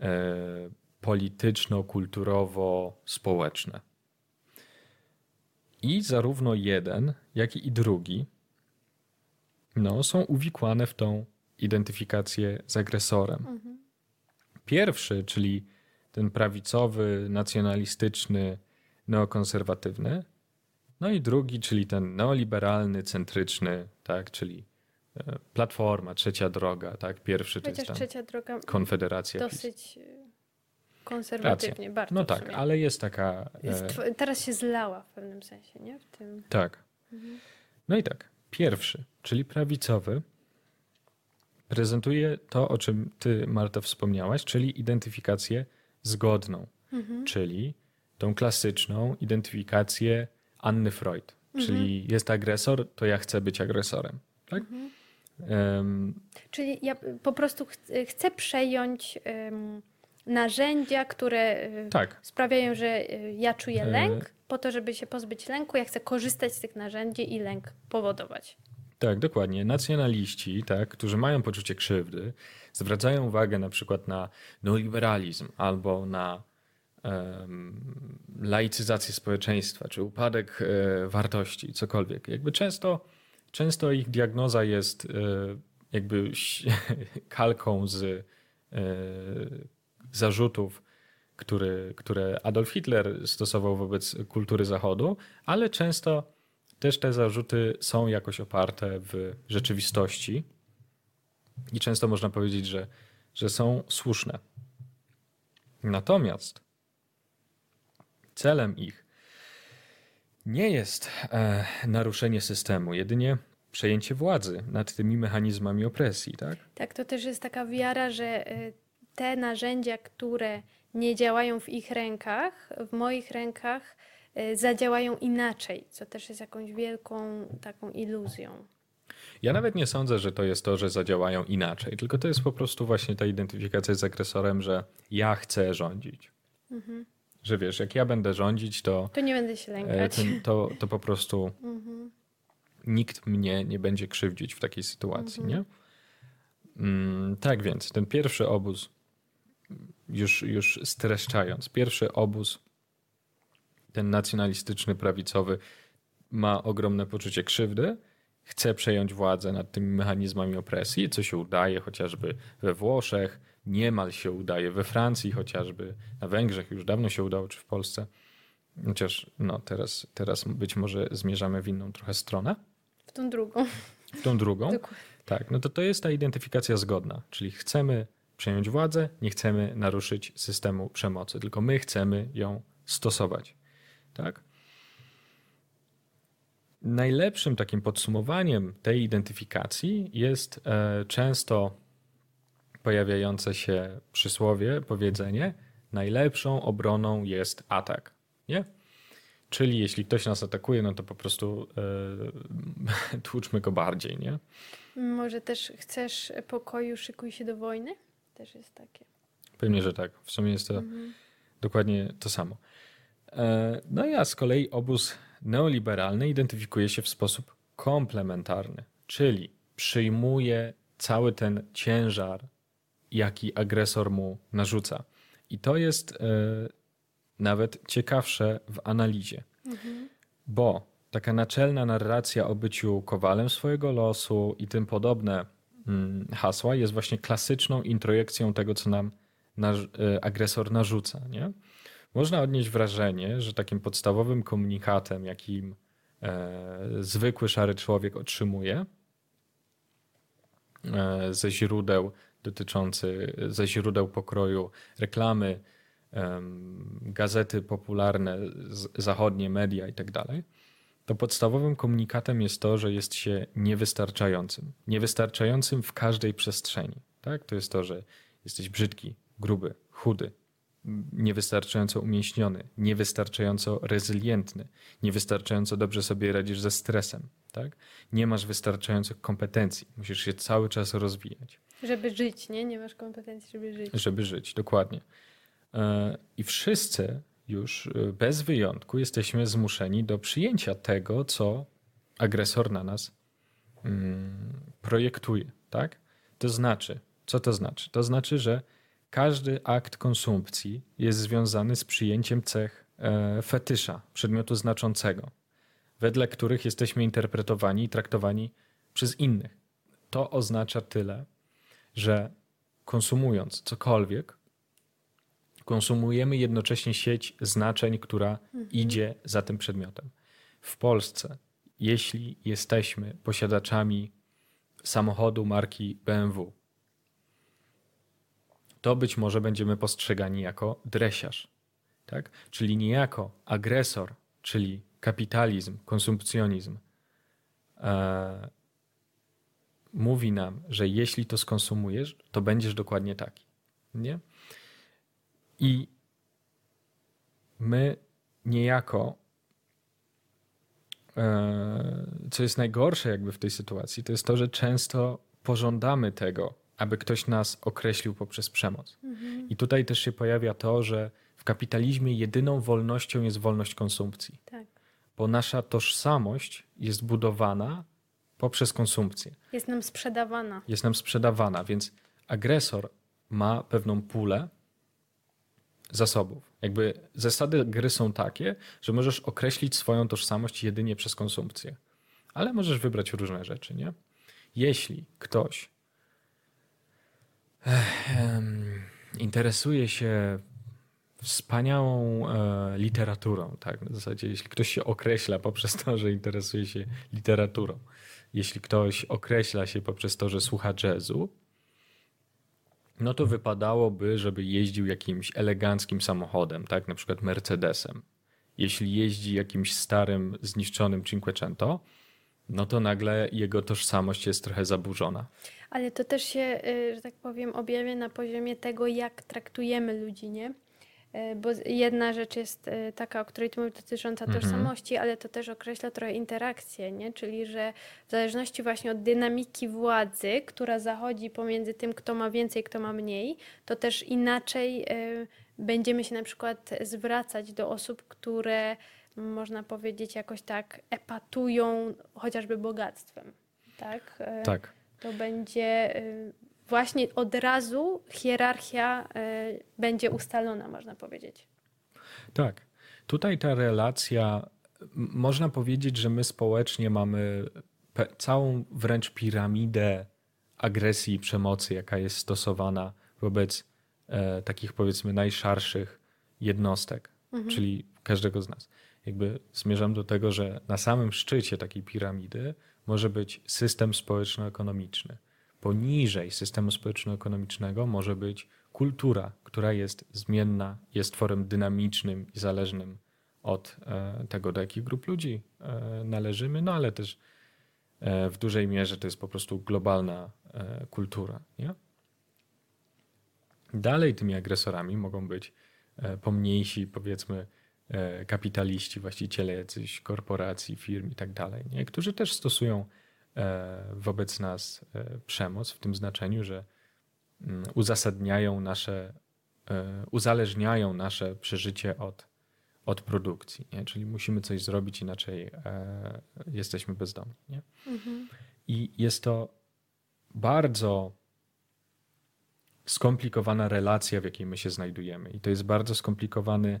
e, polityczno-kulturowo-społeczne. I zarówno jeden, jak i drugi no, są uwikłane w tą identyfikację z agresorem. Mhm. Pierwszy, czyli ten prawicowy, nacjonalistyczny, neokonserwatywny. No i drugi, czyli ten neoliberalny, centryczny, tak, czyli e, Platforma, Trzecia Droga, tak, pierwszy Chociaż to jest Trzecia Droga Konfederacja. Dosyć PiS. E, konserwatywnie, Racja. bardzo. No tak, ale jest taka... E, jest, teraz się zlała w pewnym sensie, nie? W tym... Tak. Mhm. No i tak, pierwszy, czyli prawicowy, prezentuje to, o czym ty, Marta, wspomniałaś, czyli identyfikację zgodną, mhm. czyli tą klasyczną identyfikację Anny Freud. Mhm. Czyli jest agresor, to ja chcę być agresorem. Tak? Mhm. Um, Czyli ja po prostu ch chcę przejąć um, narzędzia, które tak. sprawiają, że ja czuję lęk, po to, żeby się pozbyć lęku, ja chcę korzystać z tych narzędzi i lęk powodować. Tak, dokładnie. Nacjonaliści, tak, którzy mają poczucie krzywdy, zwracają uwagę na przykład na neoliberalizm albo na um, laicyzację społeczeństwa, czy upadek e, wartości, cokolwiek. Jakby często, często ich diagnoza jest e, jakby kalką z e, zarzutów, który, które Adolf Hitler stosował wobec kultury Zachodu, ale często też te zarzuty są jakoś oparte w rzeczywistości i często można powiedzieć, że, że są słuszne. Natomiast celem ich nie jest e, naruszenie systemu, jedynie przejęcie władzy nad tymi mechanizmami opresji, tak? Tak, to też jest taka wiara, że e, te narzędzia, które nie działają w ich rękach, w moich rękach zadziałają inaczej, co też jest jakąś wielką taką iluzją. Ja nawet nie sądzę, że to jest to, że zadziałają inaczej, tylko to jest po prostu właśnie ta identyfikacja z agresorem, że ja chcę rządzić. Mhm. Że wiesz, jak ja będę rządzić, to. To nie będę się lękać. To, to, to po prostu mhm. nikt mnie nie będzie krzywdzić w takiej sytuacji, mhm. nie? Mm, tak więc, ten pierwszy obóz już, już streszczając, pierwszy obóz, ten nacjonalistyczny, prawicowy, ma ogromne poczucie krzywdy, chce przejąć władzę nad tymi mechanizmami opresji, co się udaje chociażby we Włoszech, niemal się udaje we Francji, chociażby na Węgrzech już dawno się udało, czy w Polsce. Chociaż no, teraz, teraz być może zmierzamy w inną trochę stronę. W tą drugą. W tą drugą. Dokładnie. Tak, no to to jest ta identyfikacja zgodna, czyli chcemy przejąć władzę, nie chcemy naruszyć systemu przemocy, tylko my chcemy ją stosować. Tak? Najlepszym takim podsumowaniem tej identyfikacji jest e, często pojawiające się przysłowie, powiedzenie: najlepszą obroną jest atak. Nie? Czyli jeśli ktoś nas atakuje, no to po prostu e, tłuczmy go bardziej, nie? Może też chcesz pokoju, szykuj się do wojny? też jest takie. Pewnie, że tak. W sumie jest to mhm. dokładnie to samo. E, no ja z kolei obóz neoliberalny identyfikuje się w sposób komplementarny, czyli przyjmuje cały ten ciężar, jaki agresor mu narzuca. I to jest e, nawet ciekawsze w analizie, mhm. bo taka naczelna narracja o byciu kowalem swojego losu i tym podobne Mm, hasła jest właśnie klasyczną introjekcją tego, co nam e, agresor narzuca. Nie? Można odnieść wrażenie, że takim podstawowym komunikatem, jakim e, zwykły szary człowiek otrzymuje e, ze źródeł dotyczący, ze źródeł pokroju reklamy, gazety popularne, zachodnie media itd., tak to podstawowym komunikatem jest to, że jest się niewystarczającym. Niewystarczającym w każdej przestrzeni. Tak? To jest to, że jesteś brzydki, gruby, chudy, niewystarczająco umięśniony, niewystarczająco rezylientny, niewystarczająco dobrze sobie radzisz ze stresem. Tak? Nie masz wystarczających kompetencji. Musisz się cały czas rozwijać. Żeby żyć, nie? Nie masz kompetencji, żeby żyć. Żeby żyć, dokładnie. E, I wszyscy już y, bez wyjątku jesteśmy zmuszeni do przyjęcia tego, co agresor na nas mm, projektuje. Tak? To znaczy, co to znaczy? To znaczy, że każdy akt konsumpcji jest związany z przyjęciem cech e, fetysza, przedmiotu znaczącego, wedle których jesteśmy interpretowani i traktowani przez innych. To oznacza tyle, że konsumując cokolwiek, konsumujemy jednocześnie sieć znaczeń, która mhm. idzie za tym przedmiotem. W Polsce, jeśli jesteśmy posiadaczami samochodu marki BMW, to być może będziemy postrzegani jako dresiarz, tak? czyli niejako agresor, czyli kapitalizm, konsumpcjonizm. E, mówi nam, że jeśli to skonsumujesz, to będziesz dokładnie taki. Nie? I my niejako, e, co jest najgorsze jakby w tej sytuacji, to jest to, że często pożądamy tego, aby ktoś nas określił poprzez przemoc. Mhm. I tutaj też się pojawia to, że w kapitalizmie jedyną wolnością jest wolność konsumpcji. Tak. Bo nasza tożsamość jest budowana poprzez konsumpcję. Jest nam sprzedawana. Jest nam sprzedawana, więc agresor ma pewną pulę zasobów. Jakby zasady gry są takie, że możesz określić swoją tożsamość jedynie przez konsumpcję. Ale możesz wybrać różne rzeczy, nie? Jeśli ktoś interesuje się wspaniałą e, literaturą, tak? W zasadzie, jeśli ktoś się określa poprzez to, że interesuje się literaturą, jeśli ktoś określa się poprzez to, że słucha jazzu, no to wypadałoby, żeby jeździł jakimś eleganckim samochodem, tak? Na przykład Mercedesem. Jeśli jeździ jakimś starym, zniszczonym Cinquecento, no to nagle jego tożsamość jest trochę zaburzona. Ale to też się, y, że tak powiem, objawia na poziomie tego, jak traktujemy ludzi, nie? Y, bo jedna rzecz jest y, taka, o której tu mówię, dotycząca mhm. tożsamości, ale to też określa trochę interakcję, nie? czyli że w zależności właśnie od dynamiki władzy, która zachodzi pomiędzy tym, kto ma więcej, kto ma mniej, to też inaczej będziemy się na przykład zwracać do osób, które można powiedzieć jakoś tak epatują chociażby bogactwem. Tak. Tak to będzie y, właśnie od razu hierarchia y, będzie ustalona, można powiedzieć. Tak. Tutaj ta relacja, można powiedzieć, że my społecznie mamy całą wręcz piramidę agresji i przemocy, jaka jest stosowana wobec e, takich powiedzmy najszarszych jednostek, mhm. czyli każdego z nas. Jakby zmierzam do tego, że na samym szczycie takiej piramidy może być system społeczno-ekonomiczny. Poniżej systemu społeczno-ekonomicznego może być kultura, która jest zmienna, jest tworem dynamicznym i zależnym od e, tego, do jakich grup ludzi e, należymy, no ale też e, w dużej mierze to jest po prostu globalna kultura. Nie? Dalej tymi agresorami mogą być pomniejsi, powiedzmy, kapitaliści, właściciele jacychś korporacji, firm i tak dalej, nie? którzy też stosują e, wobec nas e, przemoc w tym znaczeniu, że mm, uzasadniają nasze, uzależniają nasze przeżycie od, od produkcji. Nie? Czyli musimy coś zrobić, inaczej jesteśmy bezdomni. Nie? Mhm. I jest to bardzo skomplikowana relacja, w jakiej my się znajdujemy. I to jest bardzo skomplikowany E,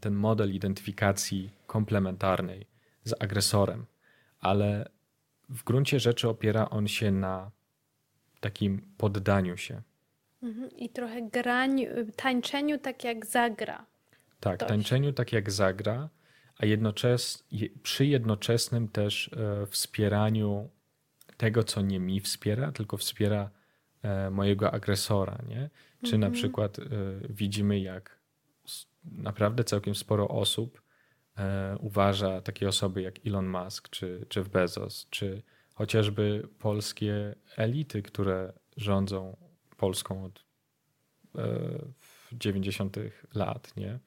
ten model identyfikacji komplementarnej z agresorem, ale w gruncie rzeczy opiera on się na takim poddaniu się. Mhm. I trochę graniu, tańczeniu tak jak zagra. Tak, ktoś. tańczeniu tak jak zagra, a jednoczes, przy jednoczesnym też e, wspieraniu tego, co nie mi wspiera, tylko wspiera e, mojego agresora. Nie? Czy mhm. na przykład widzimy, jak naprawdę całkiem sporo osób e, uważa takie osoby jak Elon Musk, czy Jeff Bezos, czy chociażby polskie elity, które rządzą Polską od e, 90. lat, nie?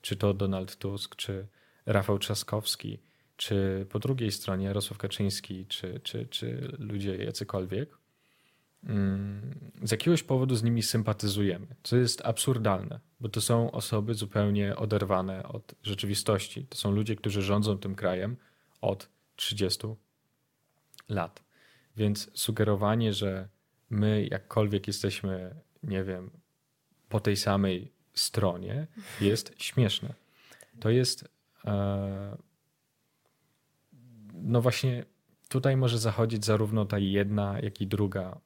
Czy to Donald Tusk, czy Rafał Trzaskowski, czy po drugiej stronie Jarosław Kaczyński, czy, czy, czy ludzie jacykolwiek, z jakiegoś powodu z nimi sympatyzujemy, co jest absurdalne, bo to są osoby zupełnie oderwane od rzeczywistości. To są ludzie, którzy rządzą tym krajem od 30 lat. Więc sugerowanie, że my jakkolwiek jesteśmy, nie wiem, po tej samej stronie, jest śmieszne. To jest. E, no właśnie, tutaj może zachodzić zarówno ta jedna, jak i druga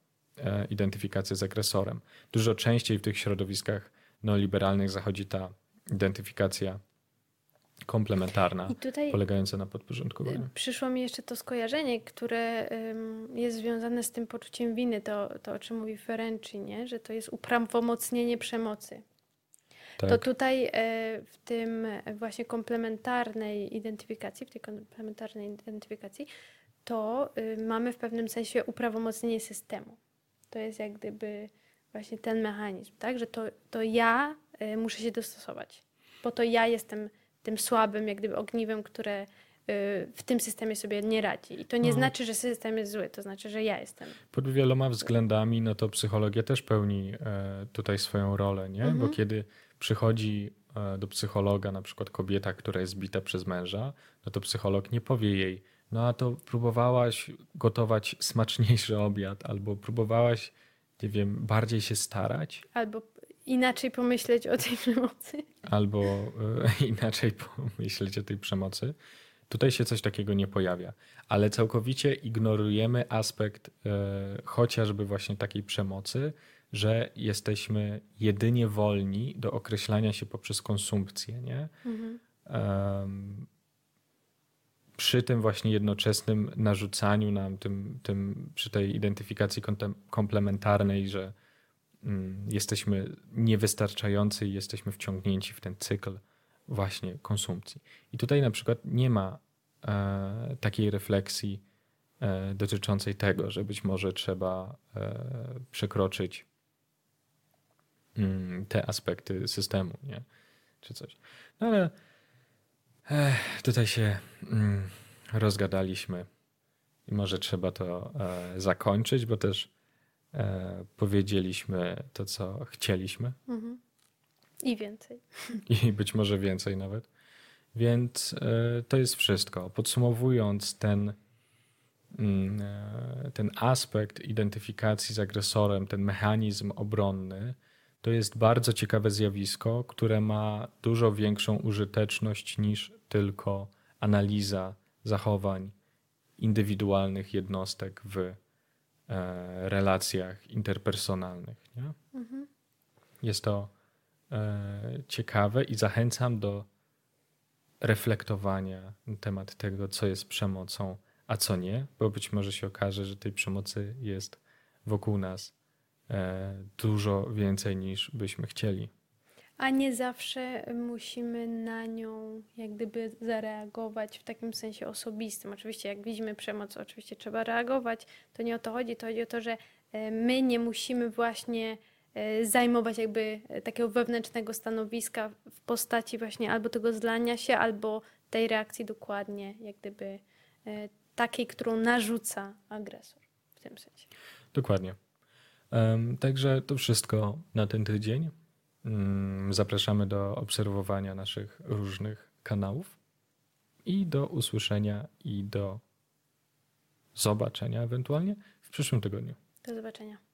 identyfikację z agresorem. Dużo częściej w tych środowiskach neoliberalnych zachodzi ta identyfikacja komplementarna, polegająca na podporządkowaniu. Przyszło mi jeszcze to skojarzenie, które jest związane z tym poczuciem winy, to, to o czym mówi Ferenczi, nie? że to jest uprawomocnienie przemocy. Tak. To tutaj e, w tym właśnie komplementarnej identyfikacji, w tej komplementarnej identyfikacji, to y, mamy w pewnym sensie uprawomocnienie systemu to jest jak gdyby właśnie ten mechanizm, tak? Że to, to ja y, muszę się dostosować, bo to ja jestem tym słabym, jak gdyby ogniwem, które w tym systemie sobie nie radzi. I to nie No. znaczy, że system jest zły, to znaczy, że ja jestem. Pod wieloma względami, no to psychologia też pełni e, tutaj swoją rolę, nie? Bo Mhm. kiedy przychodzi e, do psychologa na przykład kobieta, która jest bita przez męża, no to psycholog nie powie jej, no a to próbowałaś gotować smaczniejszy obiad, albo próbowałaś, nie wiem, bardziej się starać, Albo inaczej pomyśleć o tej przemocy. albo e, inaczej pomyśleć o tej przemocy. Tutaj się coś takiego nie pojawia, ale całkowicie ignorujemy aspekt e, chociażby właśnie takiej przemocy, że jesteśmy jedynie wolni do określania się poprzez konsumpcję, nie? Mhm. Przy tym właśnie jednoczesnym narzucaniu nam, tym, tym, przy tej identyfikacji komplementarnej, że mm, jesteśmy niewystarczający i jesteśmy wciągnięci w ten cykl właśnie konsumpcji. I tutaj na przykład nie ma e, takiej refleksji e, dotyczącej tego, że być może trzeba e, przekroczyć mm, te aspekty systemu, nie? Czy coś. No ale Ech, tutaj się mm, rozgadaliśmy i może trzeba to e, zakończyć, bo też e, powiedzieliśmy to, co chcieliśmy Mhm. I więcej. i być może więcej nawet. Więc e, to jest wszystko. Podsumowując ten, mm, e, ten aspekt identyfikacji z agresorem, ten mechanizm obronny, to jest bardzo ciekawe zjawisko, które ma dużo większą użyteczność niż tylko analiza zachowań indywidualnych jednostek w e, relacjach interpersonalnych. Nie? Mhm. Jest to e, ciekawe i zachęcam do reflektowania na temat tego, co jest przemocą, a co nie, bo być może się okaże, że tej przemocy jest wokół nas dużo więcej niż byśmy chcieli. A nie zawsze musimy na nią jak gdyby zareagować w takim sensie osobistym. Oczywiście jak widzimy przemoc, oczywiście trzeba reagować. To nie o to chodzi, to chodzi o to, że e, my nie musimy właśnie e, zajmować jakby e, takiego wewnętrznego stanowiska w postaci właśnie albo tego zlania się, albo tej reakcji dokładnie jak gdyby e, takiej, którą narzuca agresor w tym sensie. Dokładnie. Także to wszystko na ten tydzień. Mm, Zapraszamy do obserwowania naszych różnych kanałów i do usłyszenia i do zobaczenia ewentualnie w przyszłym tygodniu. Do zobaczenia.